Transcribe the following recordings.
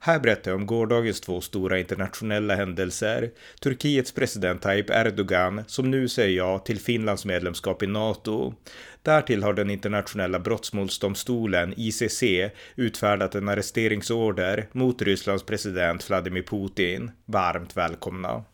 Här berättar jag om gårdagens två stora internationella händelser. Turkiets president Tayyip Erdogan, som nu säger ja till Finlands medlemskap i NATO. Därtill har den internationella brottmålsdomstolen, ICC, utfärdat en arresteringsorder mot Rysslands president Vladimir Putin. Varmt välkomna!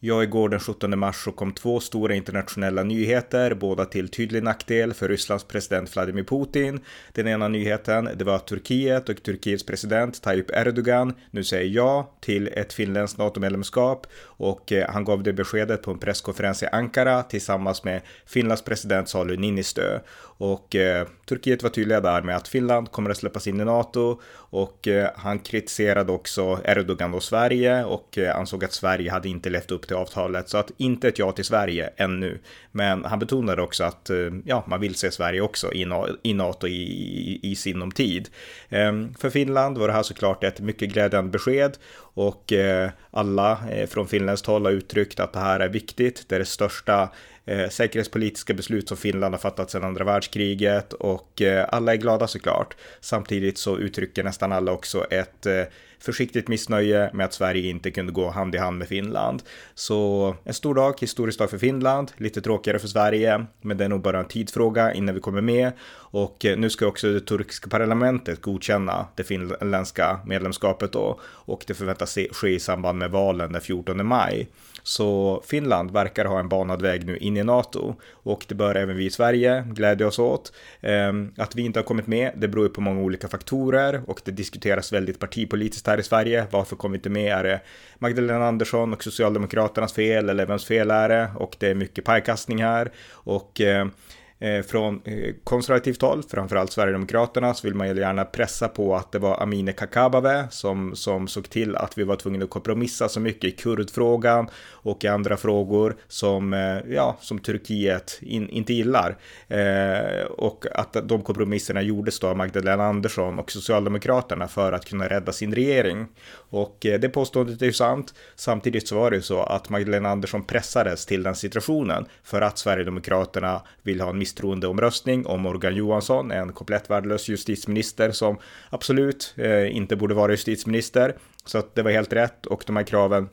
Ja, igår den 17 mars så kom två stora internationella nyheter, båda till tydlig nackdel för Rysslands president Vladimir Putin. Den ena nyheten, det var att Turkiet och Turkiets president Tayyip Erdogan nu säger ja till ett finländskt NATO-medlemskap och eh, han gav det beskedet på en presskonferens i Ankara tillsammans med Finlands president Sauli Niinistö. Och eh, Turkiet var tydliga där med att Finland kommer att släppas in i NATO och eh, han kritiserade också Erdogan och Sverige och eh, ansåg att Sverige hade inte levt upp till avtalet. Så att inte ett ja till Sverige ännu. Men han betonade också att eh, ja, man vill se Sverige också i, i NATO i, i, i sinom tid. Ehm, för Finland var det här såklart ett mycket glädjande besked och eh, alla eh, från finländskt håll har uttryckt att det här är viktigt. Det är det största eh, säkerhetspolitiska beslut som Finland har fattat sedan andra världskriget och eh, alla är glada såklart. Samtidigt så uttrycker nästan alla också ett eh, försiktigt missnöje med att Sverige inte kunde gå hand i hand med Finland. Så en stor dag, historisk dag för Finland, lite tråkigare för Sverige, men det är nog bara en tidsfråga innan vi kommer med. Och eh, nu ska också det turkiska parlamentet godkänna det finländska medlemskapet då och det förväntas ske i samband med valen den 14 maj. Så Finland verkar ha en banad väg nu in i NATO och det bör även vi i Sverige glädja oss åt. Ehm, att vi inte har kommit med, det beror ju på många olika faktorer och det diskuteras väldigt partipolitiskt här i Sverige. Varför kom vi inte med? Är det Magdalena Andersson och Socialdemokraternas fel eller vems fel är det? Och det är mycket pajkastning här och Eh, Eh, från eh, konservativt håll, framförallt Sverigedemokraterna, så vill man ju gärna pressa på att det var Amineh Kakabaveh som, som såg till att vi var tvungna att kompromissa så mycket i kurdfrågan och i andra frågor som, eh, ja, som Turkiet in, inte gillar. Eh, och att de kompromisserna gjordes då av Magdalena Andersson och Socialdemokraterna för att kunna rädda sin regering. Och eh, det påståendet är ju sant. Samtidigt så var det ju så att Magdalena Andersson pressades till den situationen för att Sverigedemokraterna vill ha en misstroendeomröstning om Morgan Johansson, en komplett värdelös justitieminister som absolut eh, inte borde vara justitieminister. Så att det var helt rätt och de här kraven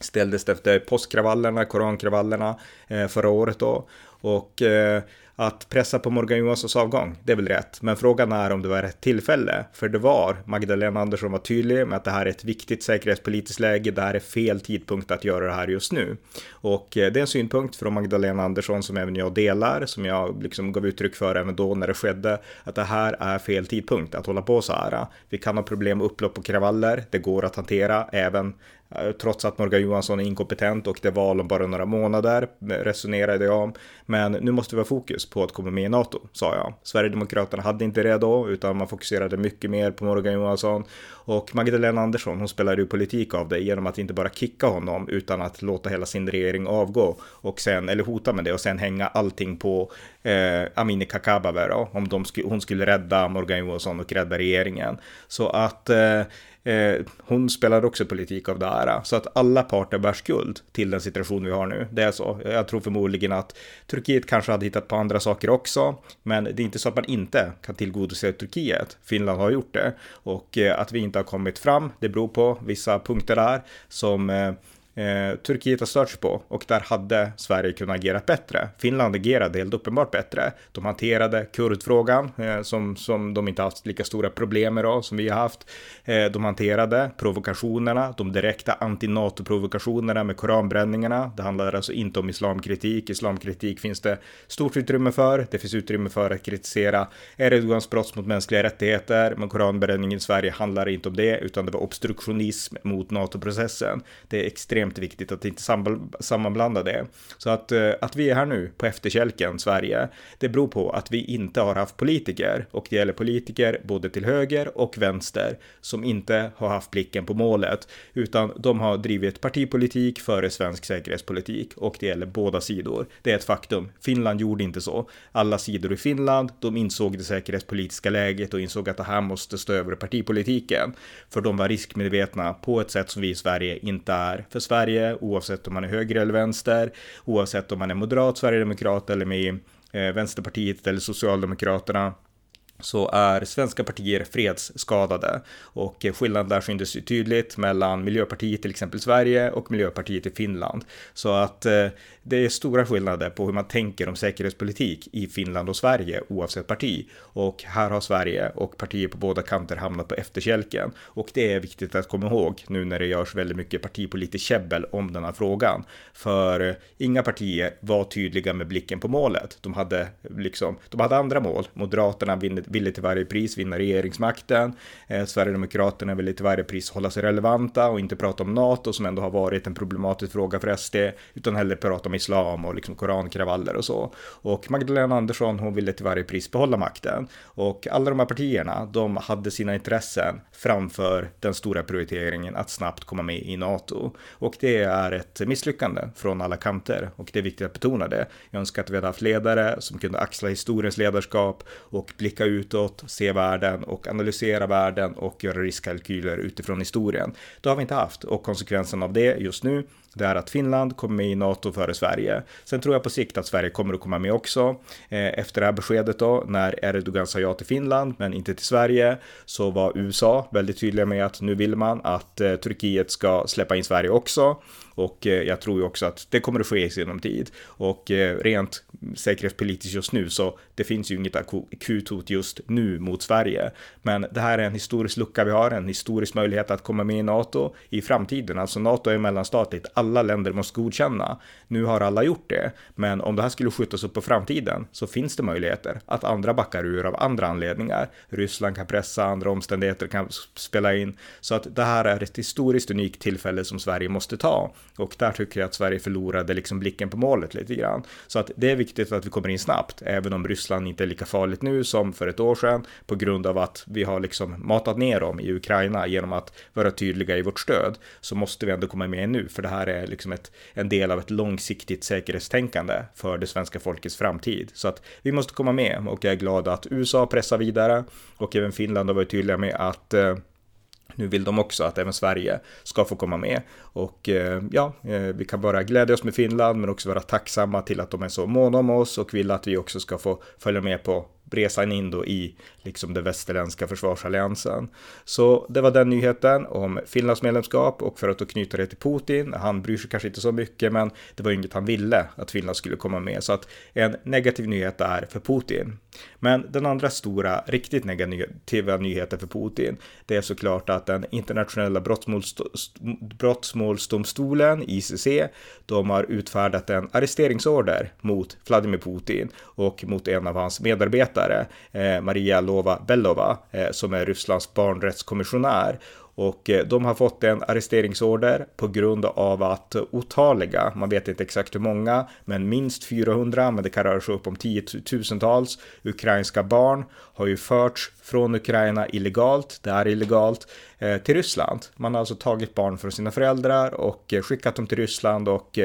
ställdes efter påskkravallerna, korankravallerna eh, förra året då. Och eh, att pressa på Morgan Johanssons avgång, det är väl rätt. Men frågan är om det var rätt tillfälle. För det var, Magdalena Andersson var tydlig med att det här är ett viktigt säkerhetspolitiskt läge, det här är fel tidpunkt att göra det här just nu. Och eh, det är en synpunkt från Magdalena Andersson som även jag delar, som jag liksom gav uttryck för även då när det skedde, att det här är fel tidpunkt att hålla på så här. Vi kan ha problem med upplopp och kravaller, det går att hantera även Eh, trots att Morgan Johansson är inkompetent och det är val om bara några månader, eh, resonerade jag om. Men nu måste vi ha fokus på att komma med i NATO, sa jag. Sverigedemokraterna hade inte det då, utan man fokuserade mycket mer på Morgan Johansson. Och Magdalena Andersson, hon spelade ju politik av det genom att inte bara kicka honom, utan att låta hela sin regering avgå och sen, eller hota med det och sen hänga allting på eh, Amineh Kakabaveh då, om de sk hon skulle rädda Morgan Johansson och rädda regeringen. Så att eh, Eh, hon spelade också politik av det här, så att alla parter bär skuld till den situation vi har nu. Det är så. Jag tror förmodligen att Turkiet kanske hade hittat på andra saker också, men det är inte så att man inte kan tillgodose Turkiet. Finland har gjort det och eh, att vi inte har kommit fram, det beror på vissa punkter där som eh, eh, Turkiet har stört sig på och där hade Sverige kunnat agera bättre. Finland agerade helt uppenbart bättre. De hanterade kurdfrågan eh, som, som de inte haft lika stora problem med då, som vi har haft. Eh, de hanterade provokationerna, de direkta anti-NATO-provokationerna med koranbränningarna. Det handlar alltså inte om islamkritik. Islamkritik finns det stort utrymme för. Det finns utrymme för att kritisera Erdogans brott mot mänskliga rättigheter, men koranbränningen i Sverige handlar inte om det, utan det var obstruktionism mot NATO-processen. Det är extremt extremt viktigt att inte sammanblanda det. Så att, eh, att vi är här nu på efterkälken, Sverige, det beror på att vi inte har haft politiker och det gäller politiker både till höger och vänster som inte har haft blicken på målet utan de har drivit partipolitik före svensk säkerhetspolitik och det gäller båda sidor. Det är ett faktum. Finland gjorde inte så. Alla sidor i Finland, de insåg det säkerhetspolitiska läget och insåg att det här måste stå över partipolitiken. För de var riskmedvetna på ett sätt som vi i Sverige inte är. För Sverige, oavsett om man är höger eller vänster, oavsett om man är moderat, sverigedemokrat eller med i eh, Vänsterpartiet eller Socialdemokraterna, så är svenska partier fredsskadade och skillnaden där syntes ju tydligt mellan Miljöpartiet till exempel Sverige och Miljöpartiet i Finland. Så att eh, det är stora skillnader på hur man tänker om säkerhetspolitik i Finland och Sverige oavsett parti. Och här har Sverige och partier på båda kanter hamnat på efterkälken. Och det är viktigt att komma ihåg nu när det görs väldigt mycket partipolitiskt käbbel om den här frågan. För eh, inga partier var tydliga med blicken på målet. De hade liksom, de hade andra mål. Moderaterna vinner ville till varje pris vinna regeringsmakten. Eh, Sverigedemokraterna ville till varje pris hålla sig relevanta och inte prata om NATO som ändå har varit en problematisk fråga för SD, utan hellre prata om islam och liksom korankravaller och så. Och Magdalena Andersson, hon ville till varje pris behålla makten. Och alla de här partierna, de hade sina intressen framför den stora prioriteringen att snabbt komma med i NATO. Och det är ett misslyckande från alla kanter och det är viktigt att betona det. Jag önskar att vi hade haft ledare som kunde axla historiens ledarskap och blicka utåt, se världen och analysera världen och göra riskkalkyler utifrån historien. Det har vi inte haft och konsekvensen av det just nu det är att Finland kommer med i NATO före Sverige. Sen tror jag på sikt att Sverige kommer att komma med också. Eh, efter det här beskedet då, när Erdogan sa ja till Finland, men inte till Sverige, så var USA väldigt tydliga med att nu vill man att eh, Turkiet ska släppa in Sverige också. Och eh, jag tror ju också att det kommer att ske i sinom tid. Och eh, rent säkerhetspolitiskt just nu så det finns ju inget akut hot just nu mot Sverige. Men det här är en historisk lucka vi har, en historisk möjlighet att komma med i NATO i framtiden. Alltså NATO är mellanstatligt, alla länder måste godkänna. Nu har alla gjort det, men om det här skulle skjutas upp på framtiden så finns det möjligheter att andra backar ur av andra anledningar. Ryssland kan pressa, andra omständigheter kan spela in. Så att det här är ett historiskt unikt tillfälle som Sverige måste ta. Och där tycker jag att Sverige förlorade liksom blicken på målet lite grann. Så att det är viktigt att vi kommer in snabbt, även om Ryssland inte är lika farligt nu som för ett år sedan, på grund av att vi har liksom matat ner dem i Ukraina genom att vara tydliga i vårt stöd, så måste vi ändå komma med nu, för det här är liksom ett, en del av ett långsiktigt säkerhetstänkande för det svenska folkets framtid. Så att vi måste komma med och jag är glad att USA pressar vidare och även Finland har varit tydliga med att eh, nu vill de också att även Sverige ska få komma med. Och eh, ja, eh, vi kan bara glädja oss med Finland men också vara tacksamma till att de är så måna om oss och vill att vi också ska få följa med på resan in då i liksom den västerländska försvarsalliansen. Så det var den nyheten om Finlands medlemskap och för att då knyta det till Putin, han bryr sig kanske inte så mycket men det var inget han ville att Finland skulle komma med så att en negativ nyhet är för Putin. Men den andra stora riktigt negativa nyheten för Putin det är såklart att den internationella brottmålsdomstolen ICC de har utfärdat en arresteringsorder mot Vladimir Putin och mot en av hans medarbetare ledare, eh, Maria Lova Belova, eh, som är Rysslands barnrättskommissionär. Och eh, de har fått en arresteringsorder på grund av att otaliga, man vet inte exakt hur många, men minst 400, men det kan röra sig upp om tiotusentals ukrainska barn har ju förts från Ukraina illegalt, det är illegalt, eh, till Ryssland. Man har alltså tagit barn från sina föräldrar och eh, skickat dem till Ryssland och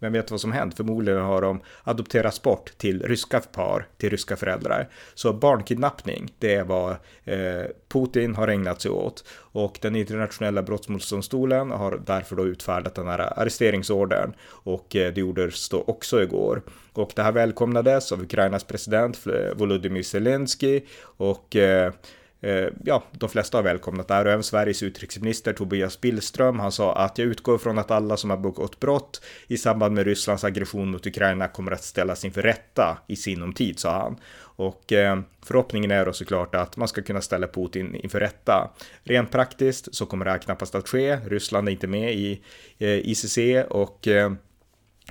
vem vet vad som hänt? Förmodligen har de adopterats bort till ryska par, till ryska föräldrar. Så barnkidnappning, det är vad eh, Putin har ägnat sig åt. Och den internationella brottmålsdomstolen har därför då utfärdat den här arresteringsordern. Och eh, det gjordes då också igår. Och det här välkomnades av Ukrainas president Volodymyr Zelensky och eh, Eh, Eh, ja, de flesta har välkomnat det här och även Sveriges utrikesminister Tobias Billström. Han sa att jag utgår från att alla som har begått brott i samband med Rysslands aggression mot Ukraina kommer att ställas inför rätta i sinom tid, sa han. Och eh, förhoppningen är då såklart att man ska kunna ställa Putin inför rätta. Rent praktiskt så kommer det här knappast att ske. Ryssland är inte med i eh, ICC och eh,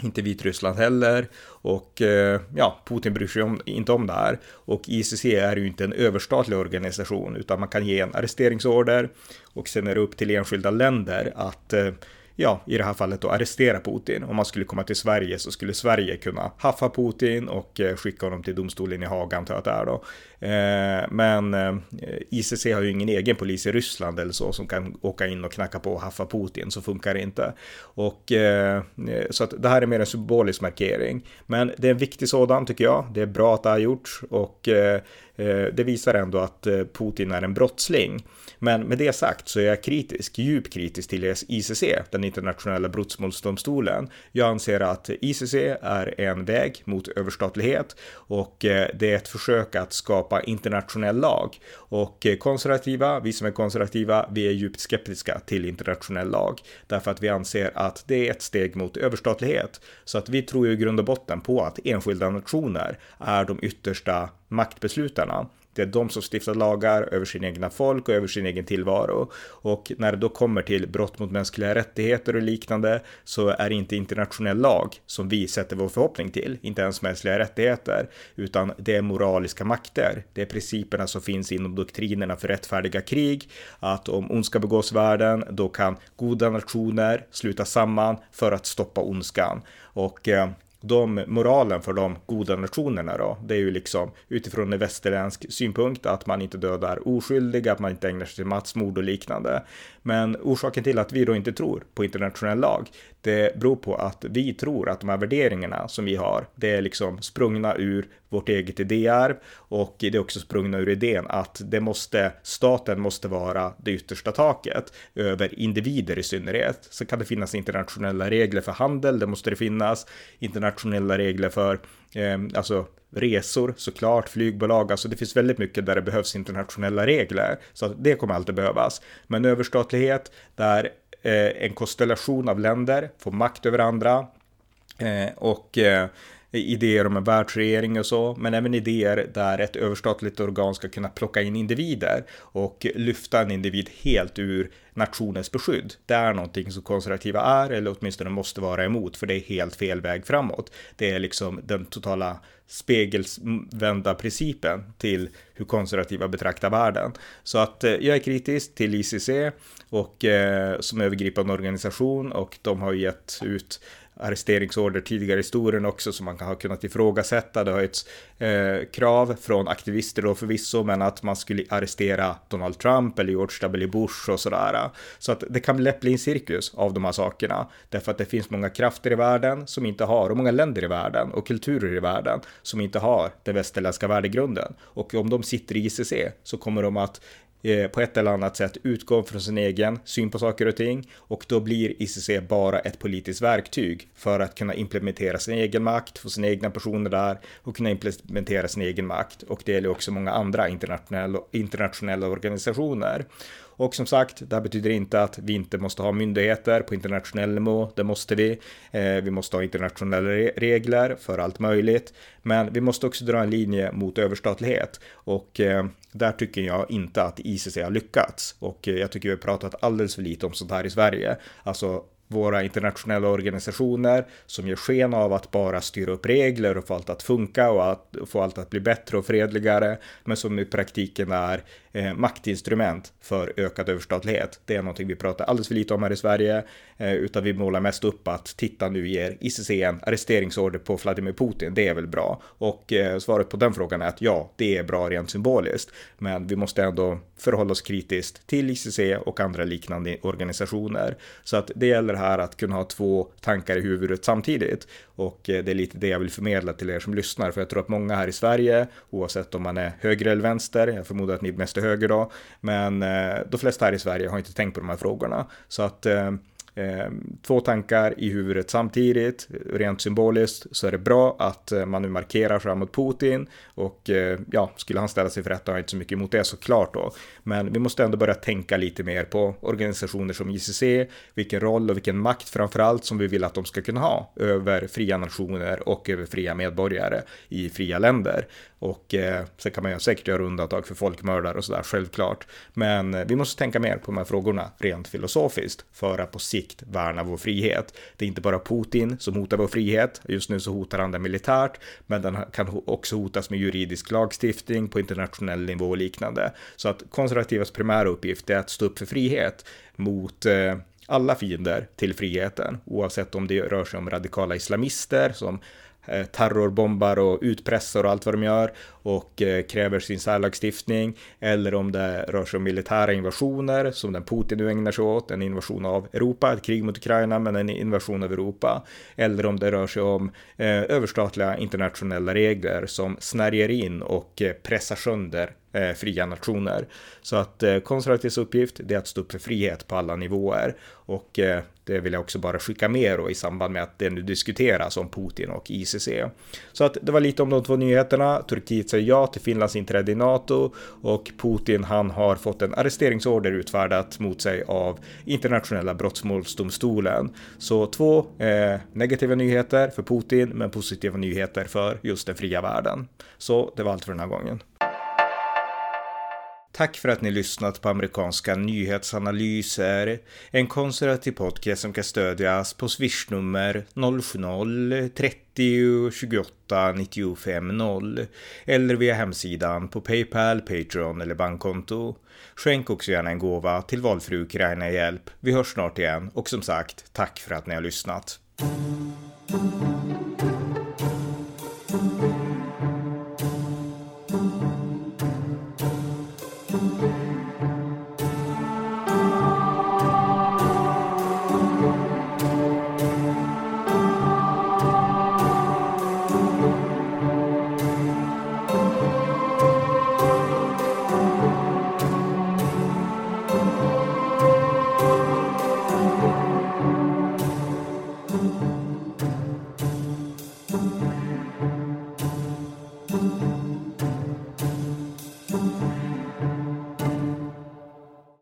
inte Vitryssland heller och eh, ja, Putin bryr sig om, inte om det här. Och ICC är ju inte en överstatlig organisation utan man kan ge en arresteringsorder och sen är det upp till enskilda länder att eh, ja, i det här fallet då arrestera Putin. Om man skulle komma till Sverige så skulle Sverige kunna haffa Putin och eh, skicka honom till domstolen i Haga antar jag att det är då. Eh, men eh, ICC har ju ingen egen polis i Ryssland eller så som kan åka in och knacka på och haffa Putin, så funkar det inte. Och så att det här är mer en symbolisk markering. Men det är en viktig sådan tycker jag. Det är bra att det har gjorts och Eh, det visar ändå att eh, Putin är en brottsling. Men med det sagt så är jag kritisk, djupt kritisk till ICC, den internationella brottmålsdomstolen. Jag anser att ICC är en väg mot överstatlighet och eh, det är ett försök att skapa internationell lag. Och konservativa, vi som är konservativa, vi är djupt skeptiska till internationell lag därför att vi anser att det är ett steg mot överstatlighet. Så att vi tror ju i grund och botten på att enskilda nationer är de yttersta maktbeslutarna. Det är de som stiftar lagar över sin egna folk och över sin egen tillvaro. Och när det då kommer till brott mot mänskliga rättigheter och liknande så är det inte internationell lag som vi sätter vår förhoppning till, inte ens mänskliga rättigheter, utan det är moraliska makter. Det är principerna som finns inom doktrinerna för rättfärdiga krig, att om ondska begås världen, då kan goda nationer sluta samman för att stoppa ondskan. Och eh, de moralen för de goda nationerna då, det är ju liksom utifrån en västerländsk synpunkt att man inte dödar oskyldiga, att man inte ägnar sig till massmord och liknande. Men orsaken till att vi då inte tror på internationell lag, det beror på att vi tror att de här värderingarna som vi har, det är liksom sprungna ur vårt eget idéarv och det är också sprungna ur idén att det måste, staten måste vara det yttersta taket över individer i synnerhet. Så kan det finnas internationella regler för handel, det måste det finnas internationella regler för eh, alltså resor såklart, flygbolag, alltså det finns väldigt mycket där det behövs internationella regler. Så att det kommer alltid behövas. Men överstatlighet, där eh, en konstellation av länder får makt över andra eh, och eh, idéer om en världsregering och så, men även idéer där ett överstatligt organ ska kunna plocka in individer och lyfta en individ helt ur nationens beskydd. Det är någonting som konservativa är, eller åtminstone måste vara emot, för det är helt fel väg framåt. Det är liksom den totala spegelsvända principen till hur konservativa betraktar världen. Så att eh, jag är kritisk till ICC och eh, som övergripande organisation och de har gett ut arresteringsorder tidigare i historien också som man kan ha kunnat ifrågasätta. Det har ett eh, krav från aktivister då förvisso, men att man skulle arrestera Donald Trump eller George W. Bush och sådär. Så att det kan lätt bli en cirkus av de här sakerna, därför att det finns många krafter i världen som inte har, och många länder i världen och kulturer i världen som inte har den västerländska värdegrunden. Och om de sitter i ICC så kommer de att Eh, på ett eller annat sätt utgå från sin egen syn på saker och ting och då blir ICC bara ett politiskt verktyg för att kunna implementera sin egen makt, få sina egna personer där och kunna implementera sin egen makt. Och det gäller också många andra internationella, internationella organisationer. Och som sagt, det här betyder inte att vi inte måste ha myndigheter på internationell nivå. Det måste vi. Eh, vi måste ha internationella regler för allt möjligt. Men vi måste också dra en linje mot överstatlighet. Och eh, där tycker jag inte att ICC har lyckats. Och eh, jag tycker vi har pratat alldeles för lite om sånt här i Sverige. Alltså våra internationella organisationer som ger sken av att bara styra upp regler och få allt att funka och att få allt att bli bättre och fredligare, men som i praktiken är eh, maktinstrument för ökad överstatlighet. Det är någonting vi pratar alldeles för lite om här i Sverige, eh, utan vi målar mest upp att titta nu ger ICC en arresteringsorder på Vladimir Putin. Det är väl bra? Och eh, svaret på den frågan är att ja, det är bra rent symboliskt, men vi måste ändå förhålla oss kritiskt till ICC och andra liknande organisationer. Så att det gäller här att kunna ha två tankar i huvudet samtidigt. Och eh, det är lite det jag vill förmedla till er som lyssnar, för jag tror att många här i Sverige, oavsett om man är höger eller vänster, jag förmodar att ni mest är höger då, men eh, de flesta här i Sverige har inte tänkt på de här frågorna. Så att eh, Ehm, två tankar i huvudet samtidigt. Rent symboliskt så är det bra att eh, man nu markerar framåt Putin och eh, ja, skulle han ställa sig för rätta har jag inte så mycket emot det såklart då. Men vi måste ändå börja tänka lite mer på organisationer som ICC, vilken roll och vilken makt framförallt som vi vill att de ska kunna ha över fria nationer och över fria medborgare i fria länder. Och eh, sen kan man ju säkert göra undantag för folkmördare och sådär, självklart. Men eh, vi måste tänka mer på de här frågorna rent filosofiskt för att på sikt värna vår frihet. Det är inte bara Putin som hotar vår frihet. Just nu så hotar han den militärt, men den kan också hotas med juridisk lagstiftning på internationell nivå och liknande. Så att konservativas primära uppgift är att stå upp för frihet mot eh, alla fiender till friheten, oavsett om det rör sig om radikala islamister som Eh, terrorbombar och utpressar och allt vad de gör och eh, kräver sin särlagstiftning eller om det rör sig om militära invasioner som den Putin nu ägnar sig åt, en invasion av Europa, ett krig mot Ukraina men en invasion av Europa eller om det rör sig om eh, överstatliga internationella regler som snärjer in och eh, pressar sönder Eh, fria nationer. Så att eh, konservativs uppgift är att stå upp för frihet på alla nivåer och eh, det vill jag också bara skicka med då i samband med att det nu diskuteras om Putin och ICC. Så att det var lite om de två nyheterna. Turkiet säger ja till Finlands inträde i NATO och Putin han har fått en arresteringsorder utfärdat mot sig av internationella brottmålsdomstolen. Så två eh, negativa nyheter för Putin men positiva nyheter för just den fria världen. Så det var allt för den här gången. Tack för att ni lyssnat på amerikanska nyhetsanalyser. En konservativ podcast som kan stödjas på swishnummer 070-30 28 95 0 eller via hemsidan på Paypal, Patreon eller bankkonto. Skänk också gärna en gåva till valfri Ukraina-hjälp. Vi hörs snart igen och som sagt, tack för att ni har lyssnat.